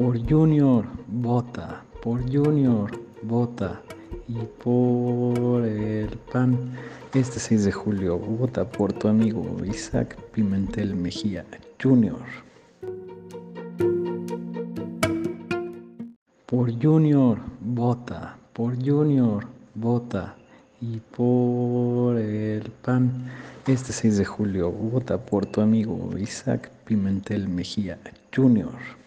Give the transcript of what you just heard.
Por Junior, vota. Por Junior, vota. Y por el PAN, este 6 de julio, vota por tu amigo Isaac Pimentel Mejía, Junior. Por Junior, vota. Por Junior, vota. Y por el PAN, este 6 de julio, vota por tu amigo Isaac Pimentel Mejía, Junior.